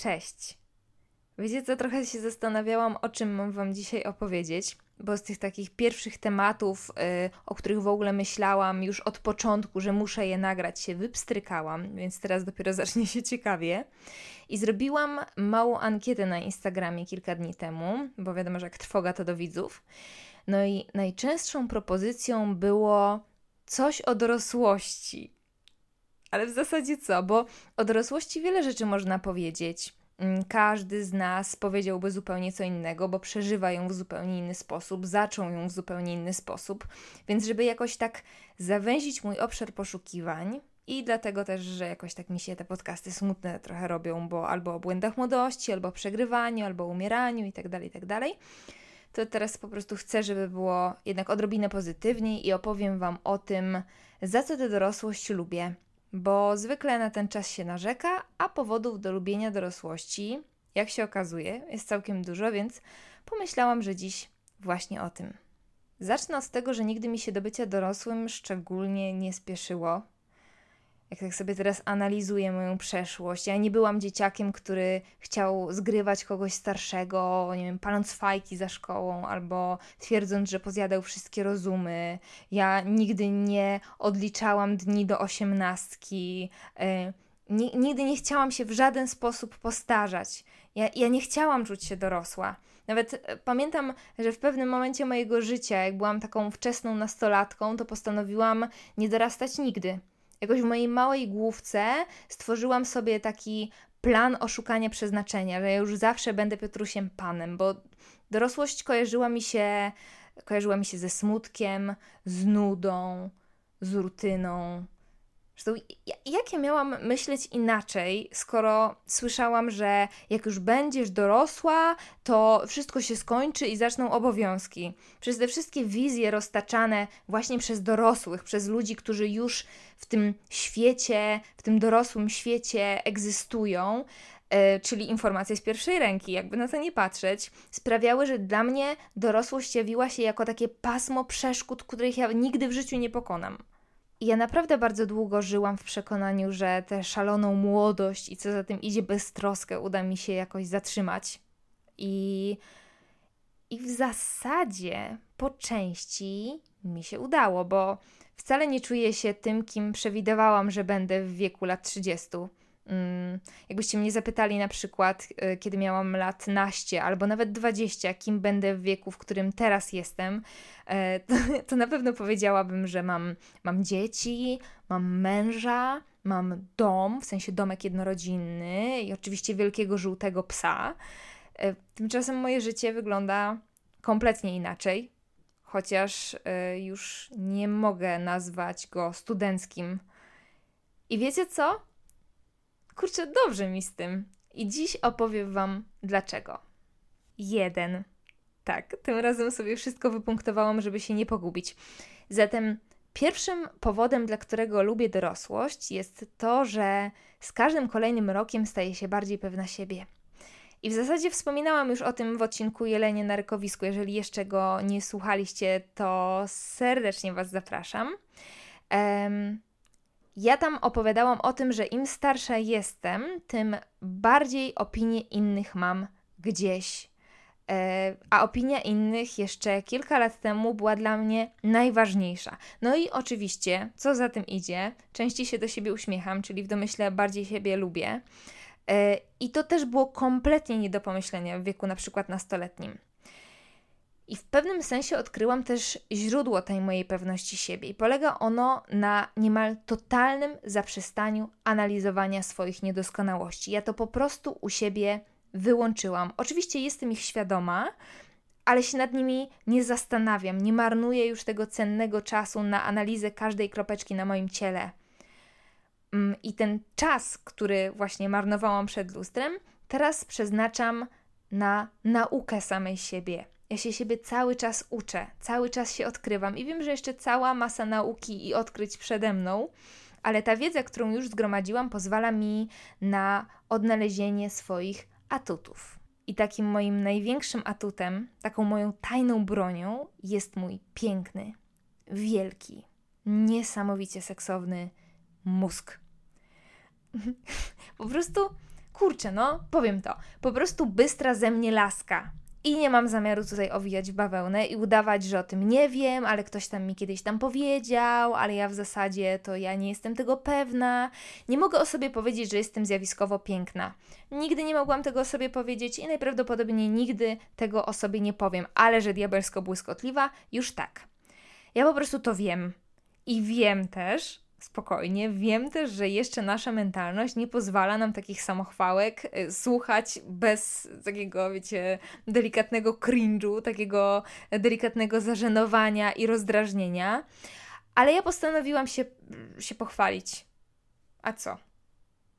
Cześć. Wiecie co, trochę się zastanawiałam, o czym mam Wam dzisiaj opowiedzieć, bo z tych takich pierwszych tematów, yy, o których w ogóle myślałam już od początku, że muszę je nagrać, się wypstrykałam, więc teraz dopiero zacznie się ciekawie. I zrobiłam małą ankietę na Instagramie kilka dni temu, bo wiadomo, że jak trwoga to do widzów. No i najczęstszą propozycją było coś o dorosłości. Ale w zasadzie co? Bo o dorosłości wiele rzeczy można powiedzieć. Mm, każdy z nas powiedziałby zupełnie co innego, bo przeżywa ją w zupełnie inny sposób, zaczął ją w zupełnie inny sposób. Więc, żeby jakoś tak zawęzić mój obszar poszukiwań, i dlatego też, że jakoś tak mi się te podcasty smutne trochę robią, bo albo o błędach młodości, albo o przegrywaniu, albo o umieraniu itd., tak itd., tak to teraz po prostu chcę, żeby było jednak odrobinę pozytywniej i opowiem Wam o tym, za co tę dorosłość lubię, bo zwykle na ten czas się narzeka, a powodów do lubienia dorosłości, jak się okazuje, jest całkiem dużo, więc pomyślałam, że dziś właśnie o tym. Zacznę od tego, że nigdy mi się do bycia dorosłym szczególnie nie spieszyło jak tak sobie teraz analizuję moją przeszłość, ja nie byłam dzieciakiem, który chciał zgrywać kogoś starszego, nie wiem, paląc fajki za szkołą albo twierdząc, że pozjadał wszystkie rozumy. Ja nigdy nie odliczałam dni do osiemnastki. Yy, nigdy nie chciałam się w żaden sposób postarzać. Ja, ja nie chciałam czuć się dorosła. Nawet e, pamiętam, że w pewnym momencie mojego życia, jak byłam taką wczesną nastolatką, to postanowiłam nie dorastać nigdy jakoś w mojej małej główce stworzyłam sobie taki plan oszukania przeznaczenia, że ja już zawsze będę Piotrusiem Panem, bo dorosłość kojarzyła mi się, kojarzyła mi się ze smutkiem, z nudą, z rutyną, Zresztą, jak ja miałam myśleć inaczej, skoro słyszałam, że jak już będziesz dorosła, to wszystko się skończy i zaczną obowiązki. Przez te wszystkie wizje roztaczane właśnie przez dorosłych, przez ludzi, którzy już w tym świecie, w tym dorosłym świecie egzystują, yy, czyli informacje z pierwszej ręki, jakby na to nie patrzeć, sprawiały, że dla mnie dorosłość jawiła się jako takie pasmo przeszkód, których ja nigdy w życiu nie pokonam. I ja naprawdę bardzo długo żyłam w przekonaniu, że tę szaloną młodość i co za tym idzie beztroskę uda mi się jakoś zatrzymać. I, I w zasadzie po części mi się udało, bo wcale nie czuję się tym, kim przewidywałam, że będę w wieku lat 30. Mm, jakbyście mnie zapytali na przykład, y, kiedy miałam lat naście albo nawet 20, kim będę w wieku, w którym teraz jestem, e, to, to na pewno powiedziałabym, że mam, mam dzieci, mam męża, mam dom, w sensie domek jednorodzinny i oczywiście wielkiego żółtego psa. E, tymczasem moje życie wygląda kompletnie inaczej, chociaż już nie mogę nazwać go studenckim. I wiecie co? Kurczę, dobrze mi z tym. I dziś opowiem Wam dlaczego. Jeden. Tak, tym razem sobie wszystko wypunktowałam, żeby się nie pogubić. Zatem pierwszym powodem, dla którego lubię dorosłość, jest to, że z każdym kolejnym rokiem staję się bardziej pewna siebie. I w zasadzie wspominałam już o tym w odcinku Jelenie na Rykowisku. Jeżeli jeszcze go nie słuchaliście, to serdecznie Was zapraszam. Um, ja tam opowiadałam o tym, że im starsza jestem, tym bardziej opinie innych mam gdzieś. E, a opinia innych jeszcze kilka lat temu była dla mnie najważniejsza. No i oczywiście, co za tym idzie, częściej się do siebie uśmiecham, czyli w domyśle bardziej siebie lubię. E, I to też było kompletnie nie do pomyślenia w wieku na przykład nastoletnim. I w pewnym sensie odkryłam też źródło tej mojej pewności siebie. I polega ono na niemal totalnym zaprzestaniu analizowania swoich niedoskonałości. Ja to po prostu u siebie wyłączyłam. Oczywiście jestem ich świadoma, ale się nad nimi nie zastanawiam. Nie marnuję już tego cennego czasu na analizę każdej kropeczki na moim ciele. Mm, I ten czas, który właśnie marnowałam przed lustrem, teraz przeznaczam na naukę samej siebie ja się siebie cały czas uczę, cały czas się odkrywam i wiem, że jeszcze cała masa nauki i odkryć przede mną, ale ta wiedza, którą już zgromadziłam, pozwala mi na odnalezienie swoich atutów. I takim moim największym atutem, taką moją tajną bronią jest mój piękny, wielki, niesamowicie seksowny mózg. po prostu kurczę, no, powiem to, po prostu bystra ze mnie laska. I nie mam zamiaru tutaj owijać w bawełnę i udawać, że o tym nie wiem, ale ktoś tam mi kiedyś tam powiedział, ale ja w zasadzie to ja nie jestem tego pewna. Nie mogę o sobie powiedzieć, że jestem zjawiskowo piękna. Nigdy nie mogłam tego o sobie powiedzieć i najprawdopodobniej nigdy tego o sobie nie powiem, ale że diabelsko błyskotliwa, już tak. Ja po prostu to wiem. I wiem też, spokojnie. Wiem też, że jeszcze nasza mentalność nie pozwala nam takich samochwałek y, słuchać bez takiego, wiecie, delikatnego cringe'u, takiego delikatnego zażenowania i rozdrażnienia. Ale ja postanowiłam się, się pochwalić. A co?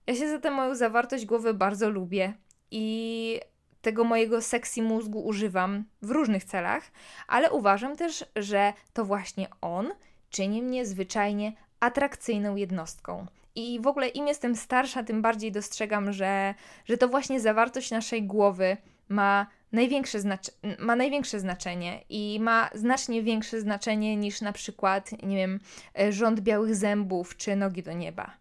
Ja się za tę moją zawartość głowy bardzo lubię i tego mojego sexy mózgu używam w różnych celach, ale uważam też, że to właśnie on czyni mnie zwyczajnie atrakcyjną jednostką. I w ogóle im jestem starsza, tym bardziej dostrzegam, że, że to właśnie zawartość naszej głowy ma największe, znac- ma największe znaczenie i ma znacznie większe znaczenie niż na przykład, nie wiem, e, rząd białych zębów czy nogi do nieba.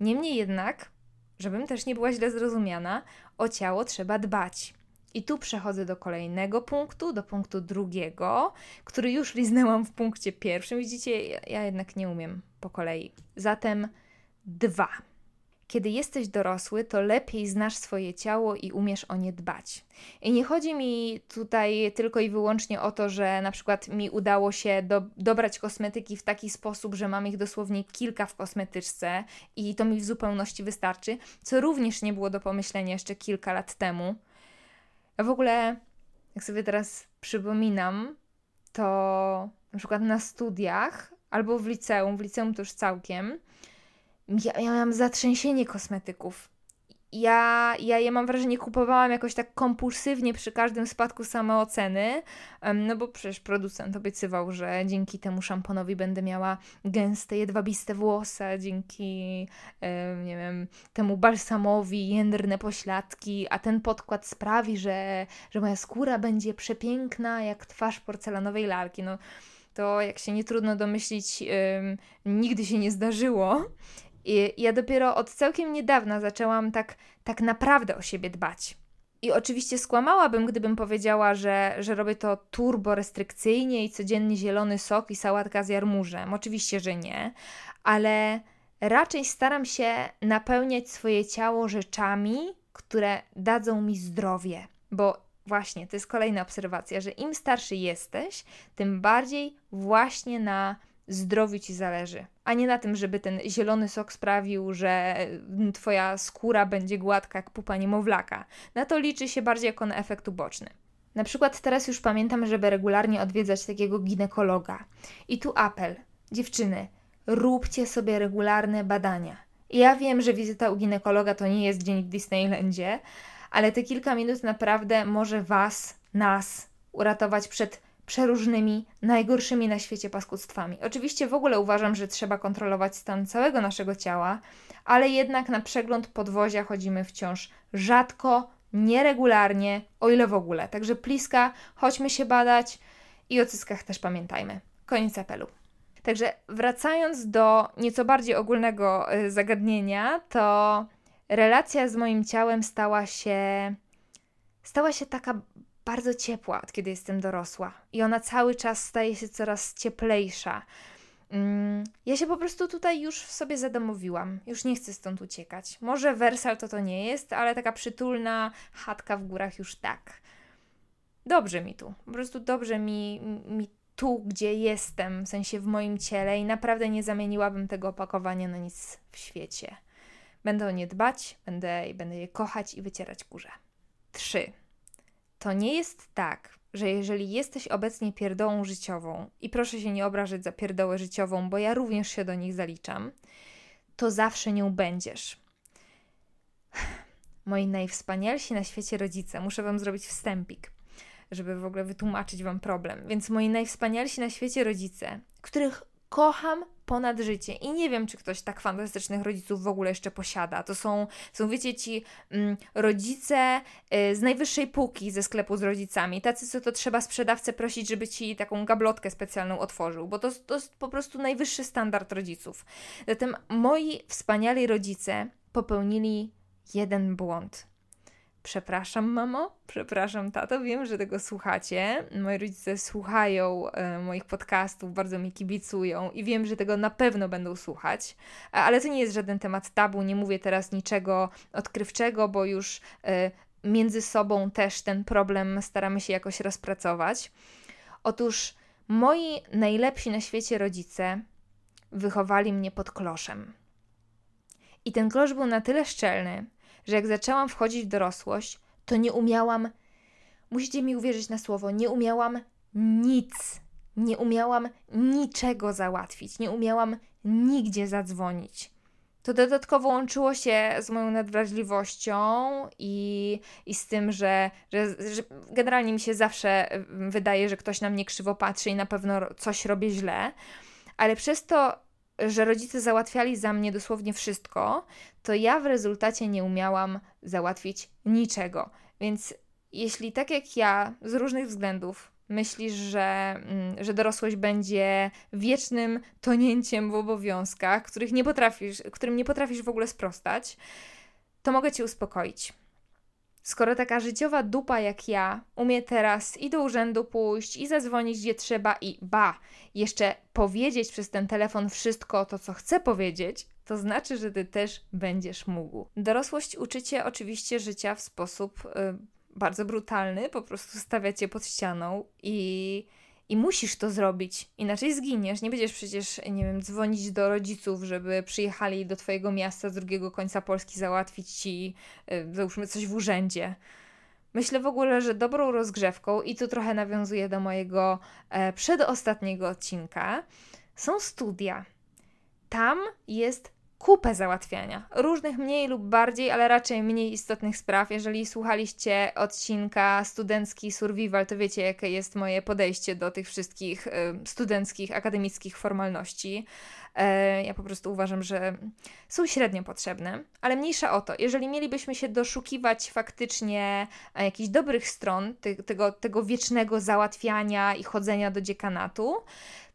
Niemniej jednak, żebym też nie była źle zrozumiana, o ciało trzeba dbać. I tu przechodzę do kolejnego punktu, do punktu drugiego, który już liznęłam w punkcie pierwszym. Widzicie, ja jednak nie umiem po kolei. Zatem dwa. Kiedy jesteś dorosły, to lepiej znasz swoje ciało i umiesz o nie dbać. I nie chodzi mi tutaj tylko i wyłącznie o to, że na przykład mi udało się do, dobrać kosmetyki w taki sposób, że mam ich dosłownie kilka w kosmetyczce i to mi w zupełności wystarczy, co również nie było do pomyślenia jeszcze kilka lat temu. A w ogóle, jak sobie teraz przypominam, to na przykład na studiach albo w liceum, w liceum to już całkiem, ja, miałam zatrzęsienie kosmetyków ja, ja je mam wrażenie kupowałam jakoś tak kompulsywnie przy każdym spadku samooceny, no bo przecież producent obiecywał, że dzięki temu szamponowi będę miała gęste, jedwabiste włosy, dzięki, nie wiem, temu balsamowi jędrne pośladki, a ten podkład sprawi, że, że moja skóra będzie przepiękna jak twarz porcelanowej lalki. No, to jak się nie trudno domyślić, nigdy się nie zdarzyło. I ja dopiero od całkiem niedawna zaczęłam tak, tak naprawdę o siebie dbać. I oczywiście skłamałabym, gdybym powiedziała, że, że robię to turbo restrykcyjnie i codziennie zielony sok i sałatka z jarmużem. Oczywiście, że nie, ale raczej staram się napełniać swoje ciało rzeczami, które dadzą mi zdrowie, bo właśnie to jest kolejna obserwacja, że im starszy jesteś, tym bardziej właśnie na zdrowiu ci zależy, a nie na tym, żeby ten zielony sok sprawił, że mm, twoja skóra będzie gładka jak pupa niemowlaka. Na to liczy się bardziej jako na efekt uboczny. Na przykład teraz już pamiętam, żeby regularnie odwiedzać takiego ginekologa. I tu apel. Dziewczyny, róbcie sobie regularne badania. Ja wiem, że wizyta u ginekologa to nie jest dzień w Disneylandzie, ale te kilka minut naprawdę może Was, nas uratować przed przeróżnymi, najgorszymi na świecie paskudztwami. Oczywiście w ogóle uważam, że trzeba kontrolować stan całego naszego ciała, ale jednak na przegląd podwozia chodzimy wciąż rzadko, nieregularnie, o ile w ogóle. Także pliska, chodźmy się badać i o cyskach też pamiętajmy. Koniec apelu. Także wracając do nieco bardziej ogólnego y, zagadnienia, to relacja z moim ciałem stała się stała się taka bardzo ciepła, od kiedy jestem dorosła. I ona cały czas staje się coraz cieplejsza. Mm, ja się po prostu tutaj już w sobie zadomowiłam. Już nie chcę stąd uciekać. Może Wersal to to nie jest, ale taka przytulna chatka w górach już tak. Dobrze mi tu. Po prostu dobrze mi, mi tu, gdzie jestem, w sensie w moim ciele i naprawdę nie zamieniłabym tego opakowania na nic w świecie. Będę o nie dbać, będę, będę je kochać i wycierać kurze. 3. To nie jest tak, że jeżeli jesteś obecnie pierdołą życiową, i proszę się nie obrażać za pierdołę życiową, bo ja również się do nich zaliczam, to zawsze nią będziesz. Moi najwspanialsi na świecie rodzice, muszę Wam zrobić wstępik, żeby w ogóle wytłumaczyć Wam problem. Więc moi najwspanialsi na świecie rodzice, których kocham ponad życie. I nie wiem, czy ktoś tak fantastycznych rodziców w ogóle jeszcze posiada. To są, są wiecie, ci mm, rodzice y, z najwyższej półki ze sklepu z rodzicami. Tacy, co to trzeba sprzedawcę prosić, żeby ci taką gablotkę specjalną otworzył, bo to, to jest po prostu najwyższy standard rodziców. Zatem moi wspaniali rodzice popełnili jeden błąd. Przepraszam, mamo, przepraszam, tato, wiem, że tego słuchacie. Moi rodzice słuchają e, moich podcastów, bardzo mi kibicują i wiem, że tego na pewno będą słuchać, ale to nie jest żaden temat tabu, nie mówię teraz niczego odkrywczego, bo już e, między sobą też ten problem staramy się jakoś rozpracować. Otóż moi najlepsi na świecie rodzice wychowali mnie pod kloszem. I ten klosz był na tyle szczelny, że jak zaczęłam wchodzić w dorosłość, to nie umiałam, musicie mi uwierzyć na słowo, nie umiałam nic, nie umiałam niczego załatwić, nie umiałam nigdzie zadzwonić. To dodatkowo łączyło się z moją nadwrażliwością i, i z tym, że, że, że generalnie mi się zawsze wydaje, że ktoś na mnie krzywo patrzy i na pewno coś robię źle, ale przez to że rodzice załatwiali za mnie dosłownie wszystko, to ja w rezultacie nie umiałam załatwić niczego. Więc jeśli tak jak ja, z różnych względów, myślisz, że, mm, że dorosłość będzie wiecznym tonięciem w obowiązkach, których nie potrafisz, którym nie potrafisz w ogóle sprostać, to mogę cię uspokoić. Skoro taka życiowa dupa jak ja umie teraz i do urzędu pójść, i zadzwonić gdzie trzeba, i ba, jeszcze powiedzieć przez ten telefon wszystko to, co chcę powiedzieć, to znaczy, że ty też będziesz mógł. Dorosłość uczycie oczywiście życia w sposób y, bardzo brutalny, po prostu stawiacie pod ścianą i i musisz to zrobić, inaczej zginiesz. Nie będziesz przecież, nie wiem, dzwonić do rodziców, żeby przyjechali do twojego miasta z drugiego końca Polski załatwić ci, yy, załóżmy, coś w urzędzie. Myślę w ogóle, że dobrą rozgrzewką, i tu trochę nawiązuję do mojego e, przedostatniego odcinka, są studia. Tam jest kupę załatwiania, różnych mniej lub bardziej, ale raczej mniej istotnych spraw. Jeżeli słuchaliście odcinka Studencki Survival, to wiecie, jakie jest moje podejście do tych wszystkich y, studenckich, akademickich formalności. E, ja po prostu uważam, że są średnio potrzebne, ale mniejsza o to. Jeżeli mielibyśmy się doszukiwać faktycznie e, jakichś dobrych stron tego, tego wiecznego załatwiania i chodzenia do dziekanatu,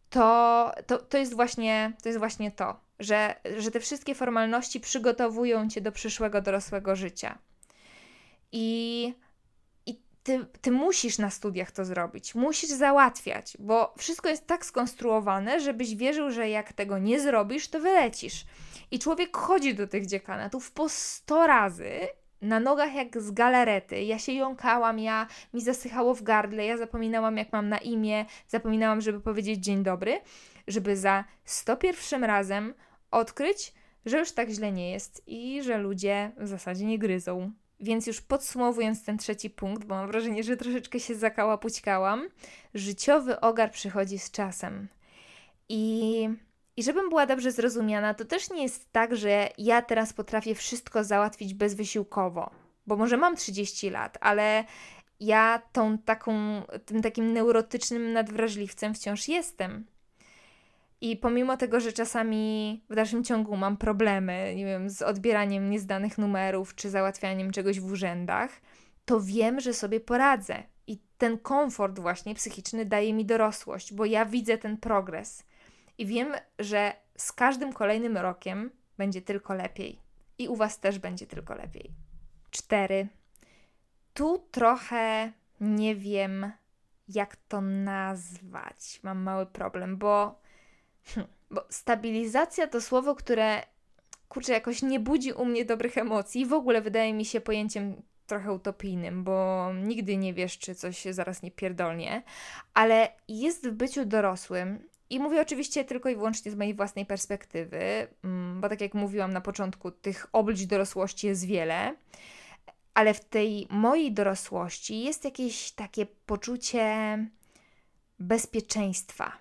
to, to, to, jest właśnie, to jest właśnie to że, że te wszystkie formalności przygotowują cię do przyszłego dorosłego życia. I, i ty, ty musisz na studiach to zrobić, musisz załatwiać, bo wszystko jest tak skonstruowane, żebyś wierzył, że jak tego nie zrobisz, to wylecisz. I człowiek chodzi do tych dziekanatów po 100 razy na nogach jak z galarety. Ja się jąkałam, ja mi zasychało w gardle, ja zapominałam jak mam na imię, zapominałam, żeby powiedzieć dzień dobry, żeby za 101 razem odkryć, że już tak źle nie jest i że ludzie w zasadzie nie gryzą. Więc już podsumowując ten trzeci punkt, bo mam wrażenie, że troszeczkę się zakała-pućkałam, życiowy ogar przychodzi z czasem. I, I żebym była dobrze zrozumiana, to też nie jest tak, że ja teraz potrafię wszystko załatwić bezwysiłkowo, bo może mam 30 lat, ale ja tą taką, tym takim neurotycznym nadwrażliwcem wciąż jestem. I pomimo tego, że czasami w dalszym ciągu mam problemy, nie wiem, z odbieraniem niezdanych numerów czy załatwianiem czegoś w urzędach, to wiem, że sobie poradzę. I ten komfort właśnie psychiczny daje mi dorosłość, bo ja widzę ten progres. I wiem, że z każdym kolejnym rokiem będzie tylko lepiej. I u Was też będzie tylko lepiej. Cztery. Tu trochę nie wiem, jak to nazwać. Mam mały problem, bo Hm, bo stabilizacja to słowo, które kurczę, jakoś nie budzi u mnie dobrych emocji. W ogóle wydaje mi się pojęciem trochę utopijnym, bo nigdy nie wiesz, czy coś się zaraz nie pierdolnie, ale jest w byciu dorosłym i mówię oczywiście tylko i wyłącznie z mojej własnej perspektywy, mm, bo tak jak mówiłam na początku, tych oblicz dorosłości jest wiele, ale w tej mojej dorosłości jest jakieś takie poczucie bezpieczeństwa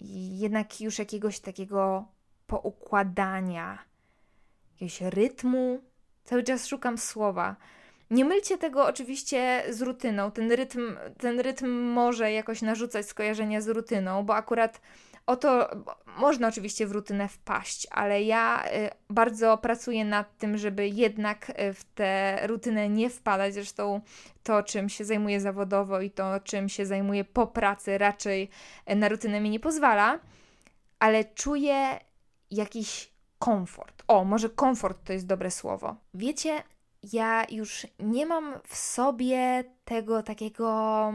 jednak już jakiegoś takiego poukładania, jakiegoś rytmu. Cały czas szukam słowa. Nie mylcie tego oczywiście z rutyną. Ten rytm, ten rytm może jakoś narzucać skojarzenia z rutyną, bo akurat Oto można oczywiście w rutynę wpaść, ale ja y, bardzo pracuję nad tym, żeby jednak y, w tę rutynę nie wpadać. Zresztą to, czym się zajmuję zawodowo i to, czym się zajmuję po pracy, raczej y, na rutynę mi nie pozwala, ale czuję jakiś komfort. O, może komfort to jest dobre słowo. Wiecie, ja już nie mam w sobie tego takiego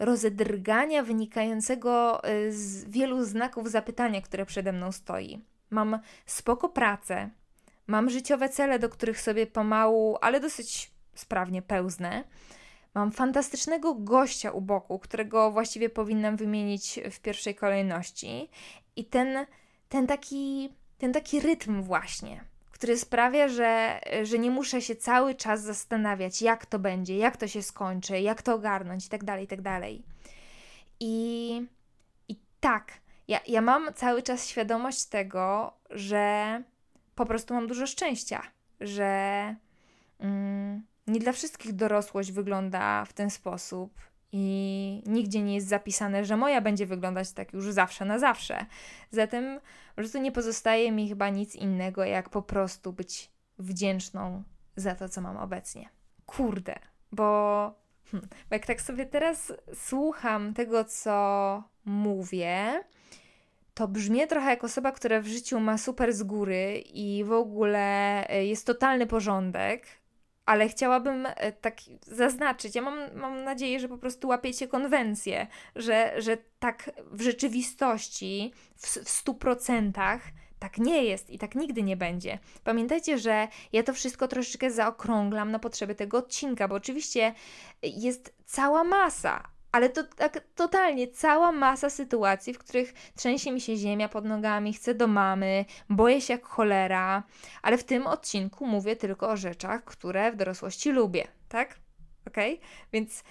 rozedrgania wynikającego y, z wielu znaków zapytania, które przede mną stoi. Mam spoko pracę, mam życiowe cele, do których sobie pomału, ale dosyć sprawnie pełznę. Mam fantastycznego gościa u boku, którego właściwie powinnam wymienić w pierwszej kolejności. I ten, ten, taki, ten taki rytm właśnie, który sprawia, że, że nie muszę się cały czas zastanawiać, jak to będzie, jak to się skończy, jak to ogarnąć itd., tak itd. Tak I, i tak, ja, ja mam cały czas świadomość tego, że po prostu mam dużo szczęścia, że mm, nie dla wszystkich dorosłość wygląda w ten sposób i nigdzie nie jest zapisane, że moja będzie wyglądać tak już zawsze na zawsze. Zatem po prostu nie pozostaje mi chyba nic innego, jak po prostu być wdzięczną za to, co mam obecnie. Kurde, bo, hm, bo jak tak sobie teraz słucham tego, co mówię, to brzmi trochę jak osoba, która w życiu ma super z góry i w ogóle e, jest totalny porządek, ale chciałabym e, tak zaznaczyć, ja mam, mam nadzieję, że po prostu łapiecie konwencję, że, że tak w rzeczywistości, w, w 100% tak nie jest i tak nigdy nie będzie. Pamiętajcie, że ja to wszystko troszeczkę zaokrąglam na potrzeby tego odcinka, bo oczywiście jest cała masa, ale to tak totalnie cała masa sytuacji, w których trzęsie mi się ziemia pod nogami, chcę do mamy, boję się jak cholera, ale w tym odcinku mówię tylko o rzeczach, które w dorosłości lubię, tak? Ok? Więc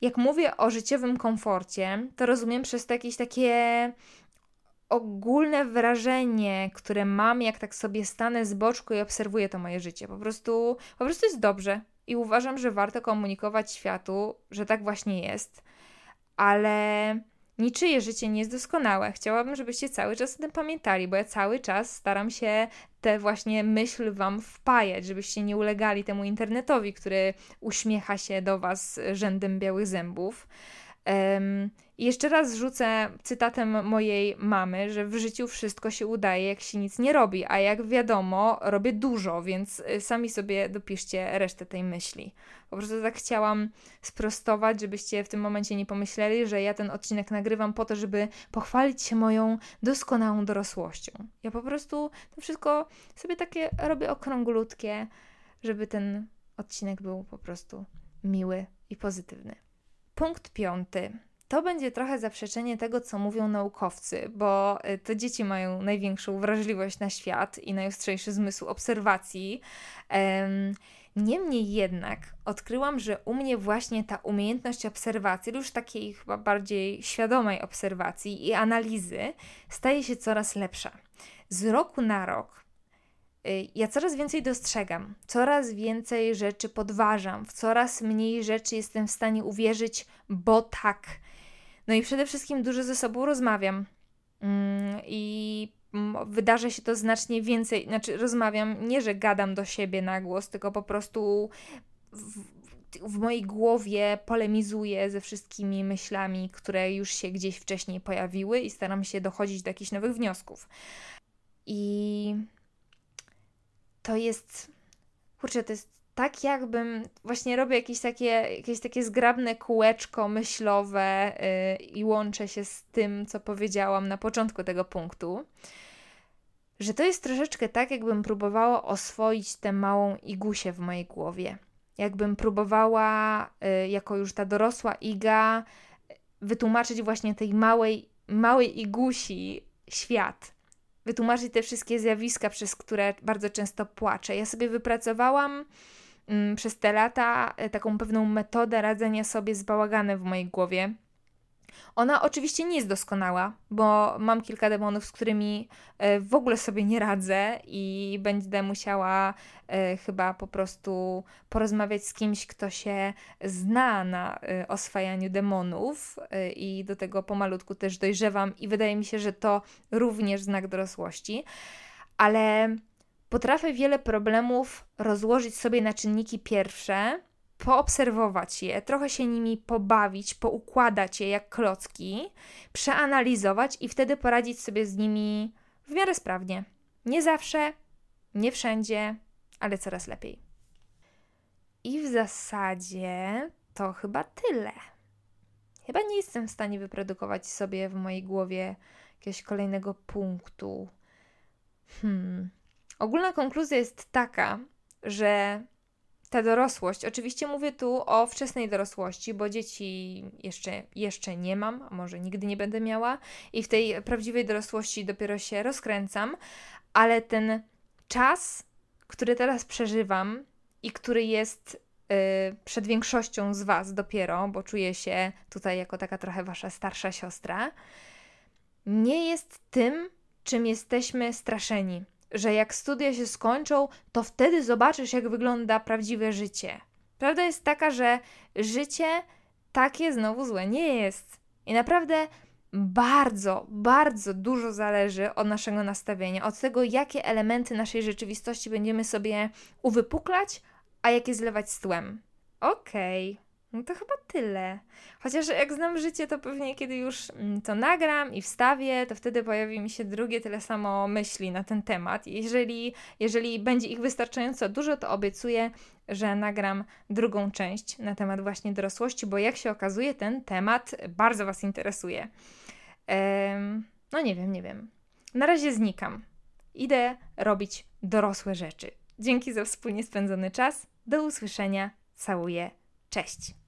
jak mówię o życiowym komforcie, to rozumiem przez to jakieś takie ogólne wrażenie, które mam, jak tak sobie stanę z boczku i obserwuję to moje życie. Po prostu, po prostu jest dobrze. I uważam, że warto komunikować światu, że tak właśnie jest ale niczyje życie nie jest doskonałe. Chciałabym, żebyście cały czas o tym pamiętali, bo ja cały czas staram się te właśnie myśl wam wpajać, żebyście nie ulegali temu internetowi, który uśmiecha się do was rzędem białych zębów. Um, jeszcze raz rzucę cytatem mojej mamy, że w życiu wszystko się udaje, jak się nic nie robi, a jak wiadomo, robię dużo, więc y, sami sobie dopiszcie resztę tej myśli. Po prostu tak chciałam sprostować, żebyście w tym momencie nie pomyśleli, że ja ten odcinek nagrywam po to, żeby pochwalić się moją doskonałą dorosłością. Ja po prostu to wszystko sobie takie robię okrąglutkie, żeby ten odcinek był po prostu miły i pozytywny. Punkt piąty. To będzie trochę zaprzeczenie tego, co mówią naukowcy, bo y, to dzieci mają największą wrażliwość na świat i najostrzejszy zmysł obserwacji. Niemniej jednak odkryłam, że u mnie właśnie ta umiejętność obserwacji, już takiej chyba bardziej świadomej obserwacji i analizy, staje się coraz lepsza. Z roku na rok y, ja coraz więcej dostrzegam, coraz więcej rzeczy podważam, w coraz mniej rzeczy jestem w stanie uwierzyć, bo tak. No i przede wszystkim dużo ze sobą rozmawiam. Mm, I wydarza się to znacznie więcej. Znaczy, rozmawiam, nie że gadam do siebie na głos, tylko po prostu w, w mojej głowie polemizuję ze wszystkimi myślami, które już się gdzieś wcześniej pojawiły i staram się dochodzić do jakichś nowych wniosków. I to jest. Kurczę, to jest tak jakbym właśnie robię jakieś takie, jakieś takie zgrabne kółeczko myślowe yy, i łączę się z tym, co powiedziałam na początku tego punktu, że to jest troszeczkę tak, jakbym próbowała oswoić tę małą igusię w mojej głowie. Jakbym próbowała, yy, jako już ta dorosła iga, wytłumaczyć właśnie tej małej, małej igusi świat. Wytłumaczyć te wszystkie zjawiska, przez które bardzo często płaczę. Ja sobie wypracowałam przez te lata e, taką pewną metodę radzenia sobie z bałaganem w mojej głowie. Ona oczywiście nie jest doskonała, bo mam kilka demonów, z którymi e, w ogóle sobie nie radzę i będę musiała e, chyba po prostu porozmawiać z kimś, kto się zna na oswajaniu demonów i do tego pomalutku też dojrzewam i wydaje mi się, że to również znak dorosłości. Ale Potrafię wiele problemów rozłożyć sobie na czynniki pierwsze, poobserwować je, trochę się nimi pobawić, poukładać je jak klocki, przeanalizować i wtedy poradzić sobie z nimi w miarę sprawnie. Nie zawsze, nie wszędzie, ale coraz lepiej. I w zasadzie to chyba tyle. Chyba nie jestem w stanie wyprodukować sobie w mojej głowie jakiegoś kolejnego punktu. Hmm. Ogólna konkluzja jest taka, że ta dorosłość, oczywiście mówię tu o wczesnej dorosłości, bo dzieci jeszcze, jeszcze nie mam, a może nigdy nie będę miała, i w tej prawdziwej dorosłości dopiero się rozkręcam, ale ten czas, który teraz przeżywam i który jest yy, przed większością z Was dopiero, bo czuję się tutaj jako taka trochę Wasza starsza siostra, nie jest tym, czym jesteśmy straszeni że jak studia się skończą, to wtedy zobaczysz, jak wygląda prawdziwe życie. Prawda jest taka, że życie takie znowu złe nie jest. I naprawdę bardzo, bardzo dużo zależy od naszego nastawienia, od tego, jakie elementy naszej rzeczywistości będziemy sobie uwypuklać, a jakie zlewać z tłem. Okej. Okay. No to chyba tyle. Chociaż jak znam życie, to pewnie kiedy już mm, to nagram i wstawię, to wtedy pojawi mi się drugie tyle samo myśli na ten temat. Jeżeli, jeżeli będzie ich wystarczająco dużo, to obiecuję, że nagram drugą część na temat właśnie dorosłości, bo jak się okazuje, ten temat bardzo Was interesuje. Ehm, no nie wiem, nie wiem. Na razie znikam. Idę robić dorosłe rzeczy. Dzięki za wspólnie spędzony czas. Do usłyszenia. Całuję. Cześć.